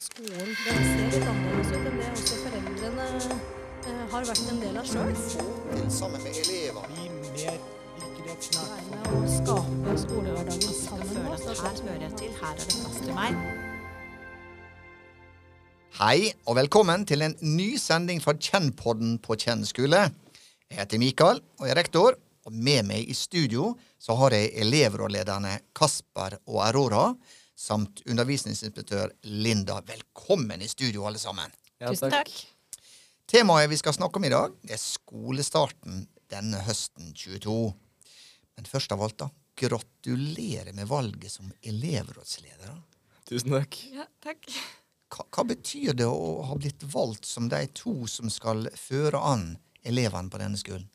skolen den ser litt annerledes ut enn det også foreldrene eh, har vært en del av sjøl. Sammen med elever. bli mer virkelighetsnært. Med å skape skolehverdagen sammen med oss. her hører jeg til, her er det plass til meg. Hei, og velkommen til en ny sending fra Kjennpodden på Kjenn skole. Jeg heter Mikael og jeg er rektor, og med meg i studio så har jeg elevrådlederne Kasper og Aurora, samt undervisningsinspektør Linda. Velkommen i studio, alle sammen. Tusen takk. Temaet vi skal snakke om i dag, er skolestarten denne høsten 22. Men først av alt, da. Gratulerer med valget som elevrådsleder. Tusen takk. Ja, takk. Hva, hva betyr det å ha blitt valgt som de to som skal føre an elevene på denne skolen?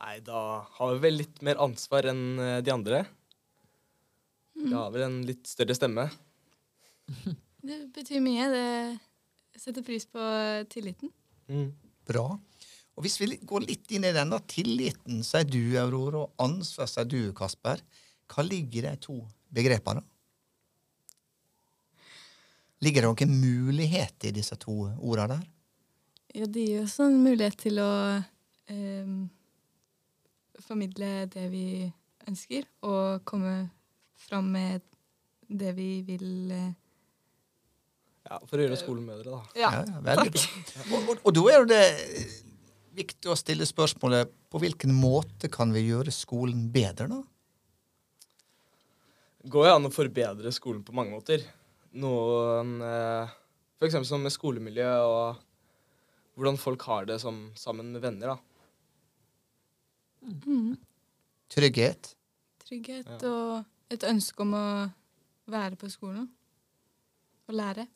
Nei, da har vi vel litt mer ansvar enn eh, de andre. Vi har vel en litt større stemme. Det betyr mye. Det setter pris på tilliten. Mm. Bra. Og Hvis vi går litt inn i den, da. Tilliten, sier du, Aurora, og ansvar, sier du, Kasper. Hva ligger i de to begrepene? Ligger det noen mulighet i disse to ordene der? Ja, det gir oss en mulighet til å eh, formidle det vi ønsker, og komme fram med det vi vil eh, Ja, For å gjøre skolen bedre, da. Ja, ja veldig bra. Og, og, og da er jo det viktig å stille spørsmålet på hvilken måte kan vi gjøre skolen bedre, da? Går jo an å forbedre skolen på mange måter. Noen F.eks. For eksempel som med skolemiljø og hvordan folk har det som, sammen med venner, da. mm, Trygghet. trygghet og et ønske om å være på skolen og lære.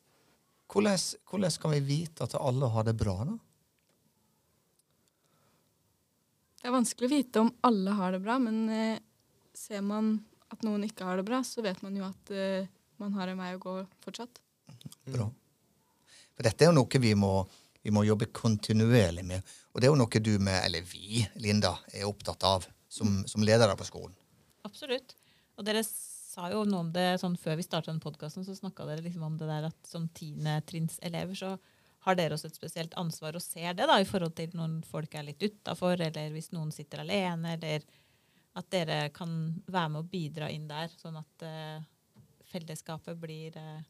Hvordan, hvordan kan vi vite at alle har det bra, da? Det er vanskelig å vite om alle har det bra, men eh, ser man at noen ikke har det bra, så vet man jo at eh, man har en vei å gå fortsatt. Bra. For dette er jo noe vi må, vi må jobbe kontinuerlig med. Og det er jo noe du med, eller vi, Linda, er opptatt av som, som ledere på skolen. Absolutt. Og dere sa jo noe om det sånn før vi starta podkasten, så snakka dere liksom om det der at som tiendetrinnselever så har dere også et spesielt ansvar og ser det da, i forhold til når folk er litt utafor, eller hvis noen sitter alene, eller at dere kan være med å bidra inn der, sånn at uh, fellesskapet blir uh,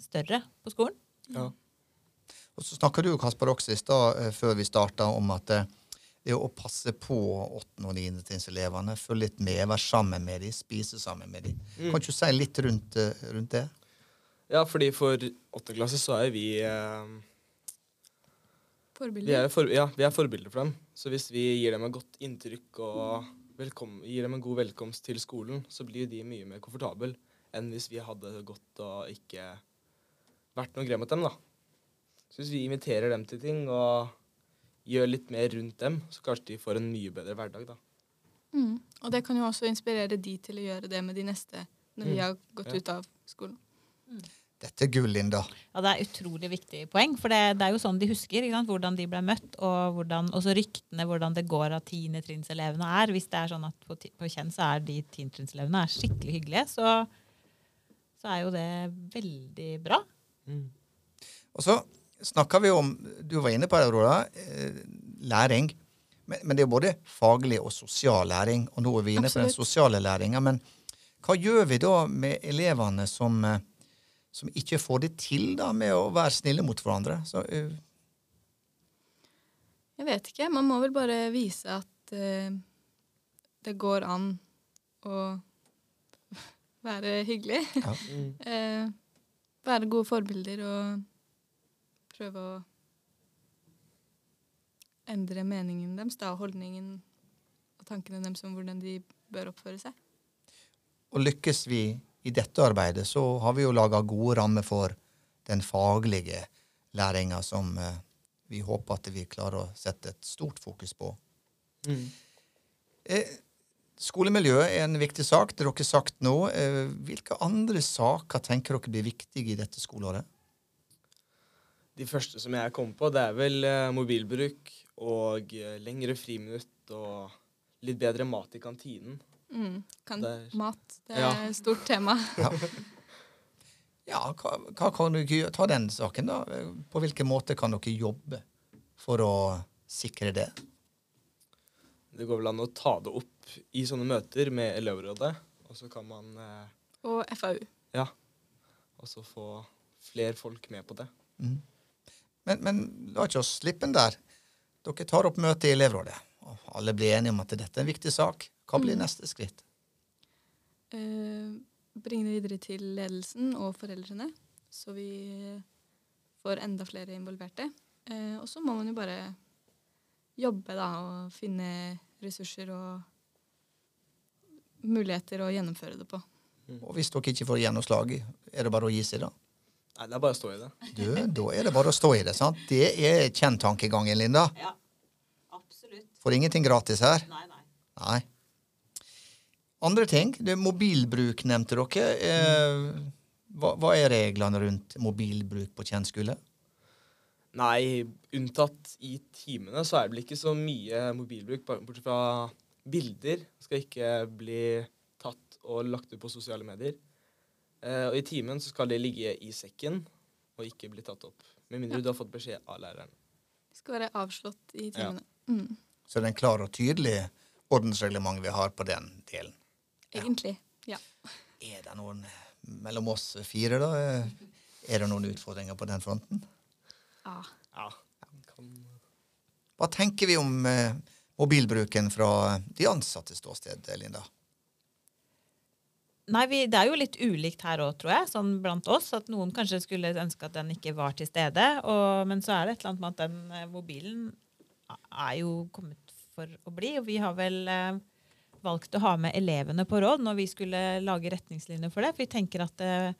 større på skolen. Ja. Og så snakka du Kasper, også i stad, eh, før vi starta, om at eh, det å passe på åttende- og niendetrinnselevene, følge litt med, være sammen med dem, spise sammen med dem. Kan ikke du si litt rundt, eh, rundt det? ja, fordi for åttende klasse så er vi eh, Vi Forbilder. er, for, ja, vi er forbilder for dem. Så hvis vi gir dem et godt inntrykk og velkom, gir dem en god velkomst til skolen, så blir de mye mer komfortable enn hvis vi hadde gått og ikke vært noe grei mot dem. da. Så hvis vi inviterer dem til ting og gjør litt mer rundt dem, så kanskje de får en mye bedre hverdag, da. Mm. Og det kan jo også inspirere de til å gjøre det med de neste når mm. de har gått ja. ut av skolen. Mm. Dette er gull, Linda. Ja, Det er utrolig viktig poeng. For det, det er jo sånn de husker ikke sant? hvordan de ble møtt, og hvordan, også ryktene hvordan det går av tiendetrinselevene er. Hvis det er sånn at på, på kjenn så er de tiendetrinselevene skikkelig hyggelige, så, så, er jo det veldig bra. Mm. Og så snakker vi om, du var inne på det, Aurora, eh, læring. Men, men det er både faglig og sosial læring, og nå er vi inne på den sosiale læringa. Men hva gjør vi da med elevene som, eh, som ikke får det til da med å være snille mot hverandre? Så, uh... Jeg vet ikke. Man må vel bare vise at uh, det går an å være hyggelig. Ja. eh, være gode forbilder og prøve å endre meningen deres, da, holdningen og tankene deres om hvordan de bør oppføre seg. og lykkes vi i dette arbeidet, så har vi jo laga gode rammer for den faglige læringa som eh, vi håper at vi klarer å sette et stort fokus på. Mm. Eh, skolemiljø er en viktig sak. Det har dere sagt nå. Eh, hvilke andre saker tenker dere blir viktige i dette skoleåret? De første som jeg kom på, det er vel eh, mobilbruk og eh, lengre friminutt og litt bedre mat i kantinen. Mm. Kan, Der. mat, det er Ja. et stort tema. Ja. Ja, hva, hva kan du gjøre? Ta den saken, da. På hvilken måte kan dere jobbe for å sikre det? Det går vel an å ta det opp i sånne møter med elevrådet, og så kan man eh, Og FAU. ja, Og så få flere folk med på det. Men, men la ikke oss slippe den der. Dere tar opp møte i elevrådet, og alle blir enige om at dette er en viktig sak. Hva blir neste skritt? Eh, bringe det videre til ledelsen og foreldrene, så vi får enda flere involverte. Eh, og så må man jo bare jobbe da, og finne ressurser og muligheter å gjennomføre det på. Og hvis dere ikke får gjennomslag, er det bare å gi seg, da? Nei, det er bare å stå i det. Du, da er det bare å stå i det. sant? Det er kjenntankegangen, Linda. Ja, absolutt. Får ingenting gratis her. Nei, nei. Nei. Andre ting. Det er mobilbruk nevnte dere. Eh, hva, hva er reglene rundt mobilbruk på kjent skole? Nei, unntatt i timene så er det vel ikke så mye mobilbruk, bortsett fra bilder skal ikke bli tatt og lagt ut på sosiale medier. Eh, og i timen så skal det ligge i sekken og ikke bli tatt opp. Med mindre Ja. du har fått beskjed av læreren. Det skal være avslått i timene. Mm, Så det er en klar og tydelig ordensreglement vi har på den delen. egentlig. Ja. Er det noen mellom oss fire, da? eh, Er det noen utfordringer på den fronten? Ja. Ja. Hva tenker vi om eh, mobilbruken fra de ansattes ståsted, Linda? Nei, vi, Det er jo litt ulikt her òg, tror jeg, sånn blant oss. At noen kanskje skulle ønske at den ikke var til stede. Og, men så er det et eller annet med at den eh, mobilen er jo kommet for å bli. Og vi har vel eh, valgt å ha med elevene på råd når vi skulle lage retningslinjer for det. For vi tenker at eh,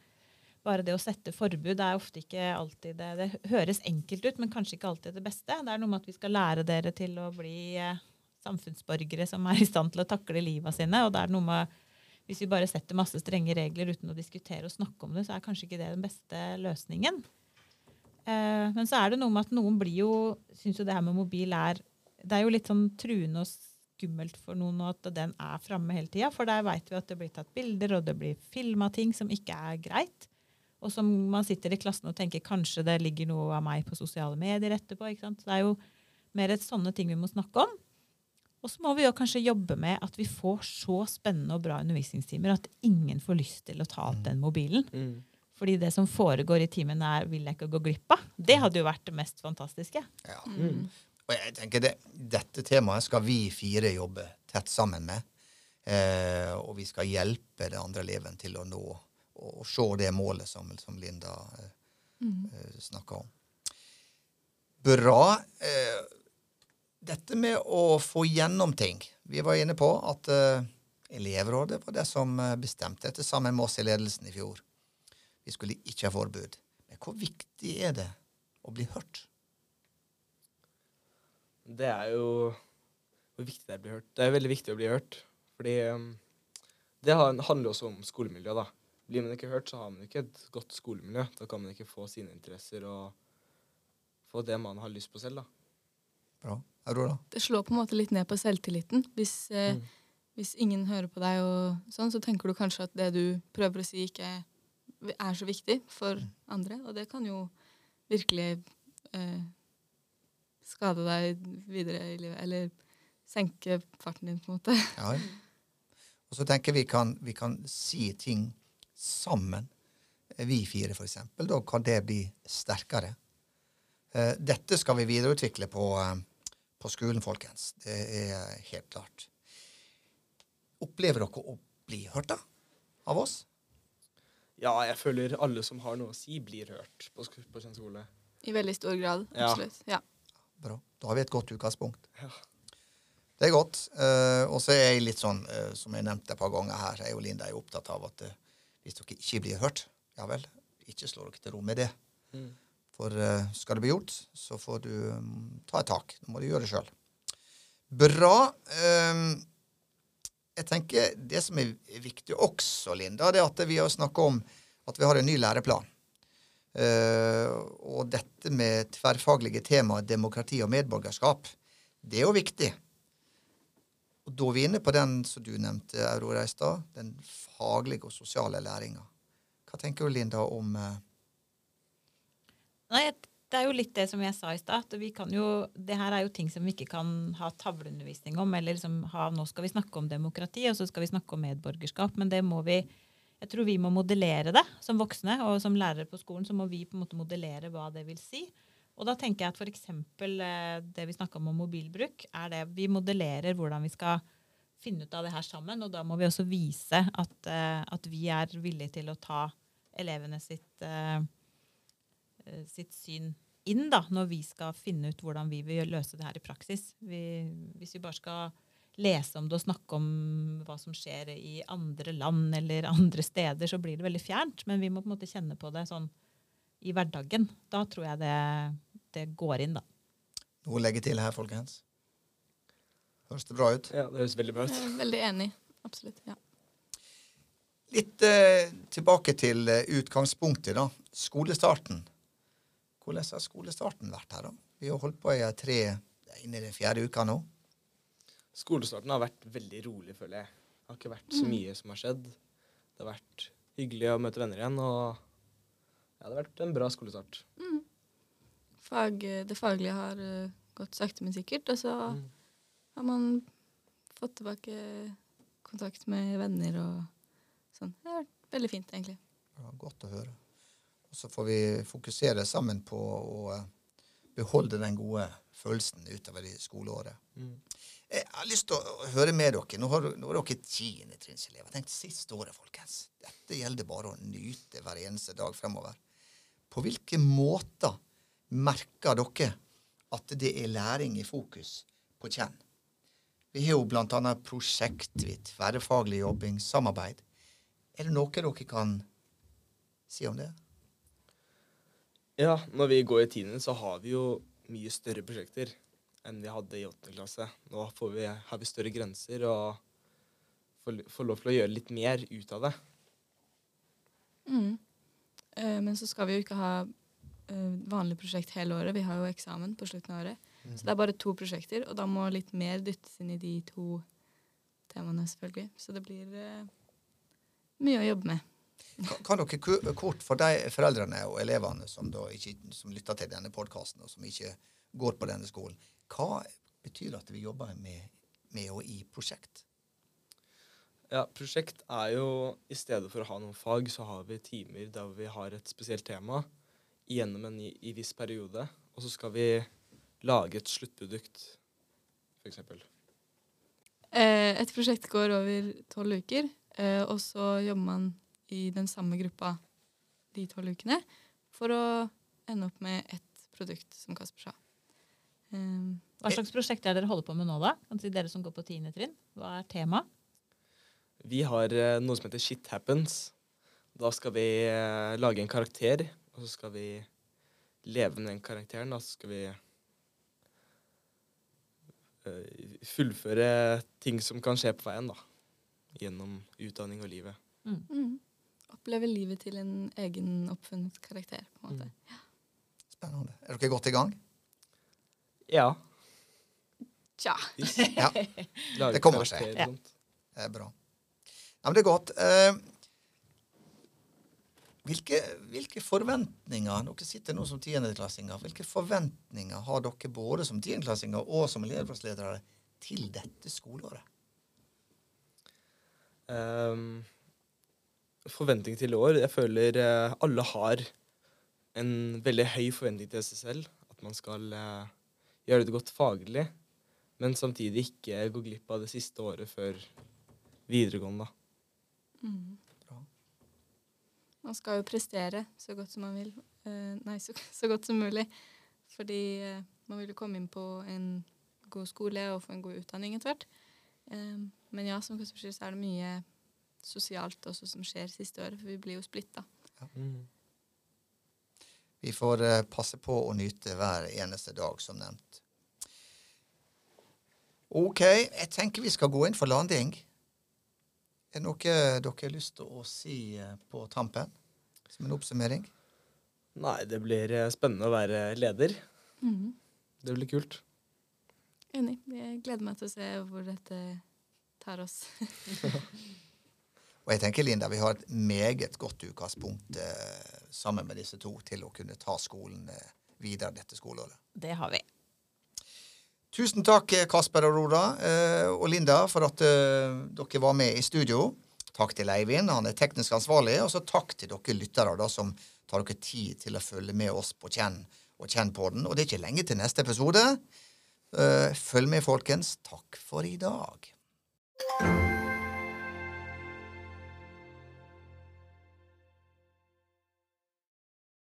bare det å sette forbud er ofte ikke alltid det, det høres enkelt ut, men kanskje ikke alltid det beste. Det er noe med at vi skal lære dere til å bli eh, samfunnsborgere som er i stand til å takle livet sine. og det er noe med hvis vi bare setter masse strenge regler uten å diskutere og snakke om det, så er kanskje ikke det den beste løsningen. Eh, men så er det noe med at noen blir jo Syns jo det her med mobil er Det er jo litt sånn truende og skummelt for noen at den er framme hele tida. For der veit vi at det blir tatt bilder, og det blir filma ting som ikke er greit. Og som man sitter i klassen og tenker kanskje det ligger noe av meg på sosiale medier etterpå. ikke sant? Så det er jo mer et sånne ting vi må snakke om. Og så må vi jo kanskje jobbe med at vi får så spennende og bra undervisningstimer at ingen får lyst til å ta opp den mobilen. Mm. Fordi det som foregår i timen, er vil jeg ikke gå glipp av. Det hadde jo vært det mest fantastiske. Ja. Og jeg tenker det, Dette temaet skal vi fire jobbe tett sammen med. Eh, og vi skal hjelpe det andre eleven til å nå og se det målet som, som Linda eh, eh, snakka om. Bra. Eh, dette med å få gjennom ting. Vi var inne på at uh, elevrådet var det som eh, bestemte dette sammen med oss i ledelsen i fjor. Vi skulle ikke ha forbud. Men hvor viktig er det å bli hørt? Det er jo hvor viktig det er å bli hørt. Det er veldig viktig å bli hørt. Fordi um, det handler også om skolemiljø, da. Blir man ikke hørt, så har man ikke et godt skolemiljø. Da kan man ikke få sine interesser og få det man har lyst på selv, da. Bra. Aurora? Det slår på en måte litt ned på selvtilliten. Hvis, eh, Mm. hvis ingen hører på deg, og sånn, så tenker du kanskje at det du prøver å si, ikke er så viktig for andre. Og det kan jo virkelig eh, skade deg videre i livet. Eller senke farten din, på en måte. Ja. Og så tenker vi kan, vi kan si ting sammen. Vi fire, eksempel. Da kan det bli sterkere. Eh, Dette skal vi videreutvikle på, eh, på skolen, folkens. Det er helt klart. Opplever dere å bli hørt da? Av oss? Ja, jeg føler alle som har noe å si, blir hørt på, sk- på sin skole. I veldig stor grad. Absolutt. Ja. Bra. Da har vi et godt utgangspunkt. Ja. Det er godt. Uh, og så er jeg litt sånn, uh, som jeg nevnte et par ganger her, jeg og Linda er opptatt av at uh, hvis dere ikke blir hørt, ja vel, ikke slå dere til ro med det. Mm. For eh, skal det bli gjort, så får du mm, ta et tak. Nå må du gjøre det sjøl. Bra. Ehm, jeg tenker Det som er viktig også, Linda, det er at vi har snakka om at vi har en ny læreplan. Eh, og dette med tverrfaglige temaer, demokrati og medborgerskap, det er jo viktig. Og da er vi inne på den som du nevnte, Aurora i den faglige og sosiale læringa. Hva tenker du, Linda, om eh, Nei, det er jo litt det som jeg sa i stad. Det her er jo ting som vi ikke kan ha tavleundervisning om. eller liksom ha, Nå skal vi snakke om demokrati, og så skal vi snakke om medborgerskap. Men det må vi jeg tror vi må modellere det som voksne. Og som lærere på skolen så må vi på en måte modellere hva det vil si. Og da tenker jeg at f.eks. Eh, det vi snakka om om mobilbruk, er det vi modellerer hvordan vi skal finne ut av det her sammen. Og da må vi også vise at, eh, at vi er villige til å ta elevene sitt eh, sitt syn inn da, når vi skal finne ut hvordan vi vil løse det her i praksis. Vi, hvis vi bare skal lese om det og snakke om hva som skjer i andre land eller andre steder, så blir det veldig fjernt. Men vi må på en måte kjenne på det sånn i hverdagen. Da tror jeg det, det går inn, da. noe å legge til her, folkens? Høres det bra ut? Ja, det høres veldig bra ut. Veldig enig. Absolutt. ja. Litt eh, tilbake til eh, utgangspunktet, da. Skolestarten. Hvordan har skolestarten vært her, da? Vi har holdt på i tre inn i den fjerde uka nå. Skolestarten har vært veldig rolig, føler jeg. Det har ikke vært så mye som har skjedd. Det har vært hyggelig å møte venner igjen, og ja, det har vært en bra skolestart. Fag, det faglige har eh, gått sakte, men sikkert. Og så Mm. har man fått tilbake kontakt med venner og sånn. Det har vært veldig fint, egentlig. Det var godt å høre. Og så får vi fokusere sammen på å eh, beholde den gode følelsen utover i skoleåret. Mm. Jeg har lyst til å høre med dere. Nå har, nå er dere tiendetrinnselever. Tenk siste året, folkens. Dette gjelder bare å nyte hver eneste dag fremover. På hvilke måter merker dere at det er læring i fokus på Kjenn? Vi har jo annet prosjekt, tverrfaglig jobbing, samarbeid. Er det noe dere kan si om det? Ja, når vi går i tiende, så har vi jo mye større prosjekter enn vi hadde i åttende klasse. Nå får vi, har vi større grenser og får, får lov til å gjøre litt mer ut av det. Mm. Eh, men så skal vi jo ikke ha eh, vanlig prosjekt hele året. Vi har jo eksamen på slutten av året. Så det er bare to prosjekter, og da må litt mer dyttes inn i de to temaene, selvfølgelig. Så det blir eh, mye å jobbe med. Kan, kan dere kort for de foreldrene og elevene som, da ikke, som lytter til denne podkasten, og som ikke går på denne skolen, hva betyr det at vi jobber med, med og i prosjekt? Ja, prosjekt er jo I stedet for å ha noen fag, så har vi timer der vi har et spesielt tema gjennom en i, i viss periode. Og så skal vi lage et sluttprodukt, f.eks. Eh, et prosjekt går over tolv uker, eh, og så jobber man i den samme gruppa de tolv ukene for å ende opp med et produkt, som Kasper sa. Eh, Hva slags prosjekt er dere holder på med nå, da? Kan si Dere som går på tiende trinn. Hva er temaet? Vi har eh, noe som heter Shit Happens. Da skal vi eh, lage en karakter, og så skal vi leve med den karakteren. Da så skal vi eh, fullføre ting som kan skje på veien, da. Gjennom utdanning og livet. mm, oppleve livet til en egen oppfunnet karakter, på en måte. Spennende. Er dere godt i gang? Ja. Tja. Ja, Det kommer seg. Ja. det er bra. Ja, men det er godt. Eh, hvilke, hvilke forventninger Dere sitter nå som tiendeklassinger. Hvilke forventninger har dere både som tiendeklassinger og som elevrådsledere til dette skoleåret? Ehm, forventning til i år. Jeg føler eh, alle har en veldig høy forventning til seg selv. At man skal eh, gjøre det godt faglig, men samtidig ikke gå glipp av det siste året før videregående. Mm. Man skal jo prestere så godt som man vil. Eh, nei, så, så godt som mulig. Fordi man vil jo komme inn på en god skole og få en god utdanning etter hvert. Men ja, som så er det mye sosialt også som skjer siste året, for vi blir jo splitta. Vi får uh, passe på å nyte hver eneste dag, som nevnt. OK, jeg tenker vi skal gå inn for landing. Er det noe dere har lyst til å si eh, på tampen? Som en oppsummering? Nei, det blir eh, spennende å være leder. Mhm. Det blir kult. Enig. Jeg gleder meg til å se hvor dette tar oss. Og jeg tenker, Linda, vi har et meget godt utgangspunkt eh, sammen med disse to til å kunne ta skolen eh, videre dette skoleåret. Det har vi. Tusen takk, eh, Kasper og Roda eh, og Linda, for at eh, dere var med i studio. Takk til Eivind, han er teknisk ansvarlig. Og så takk til dere lyttere da, som tar dere tid til å følge med oss på Kjenn og Kjenn-podden. Og det er ikke lenge til neste episode. Eh, Følg med, folkens. Takk for i dag.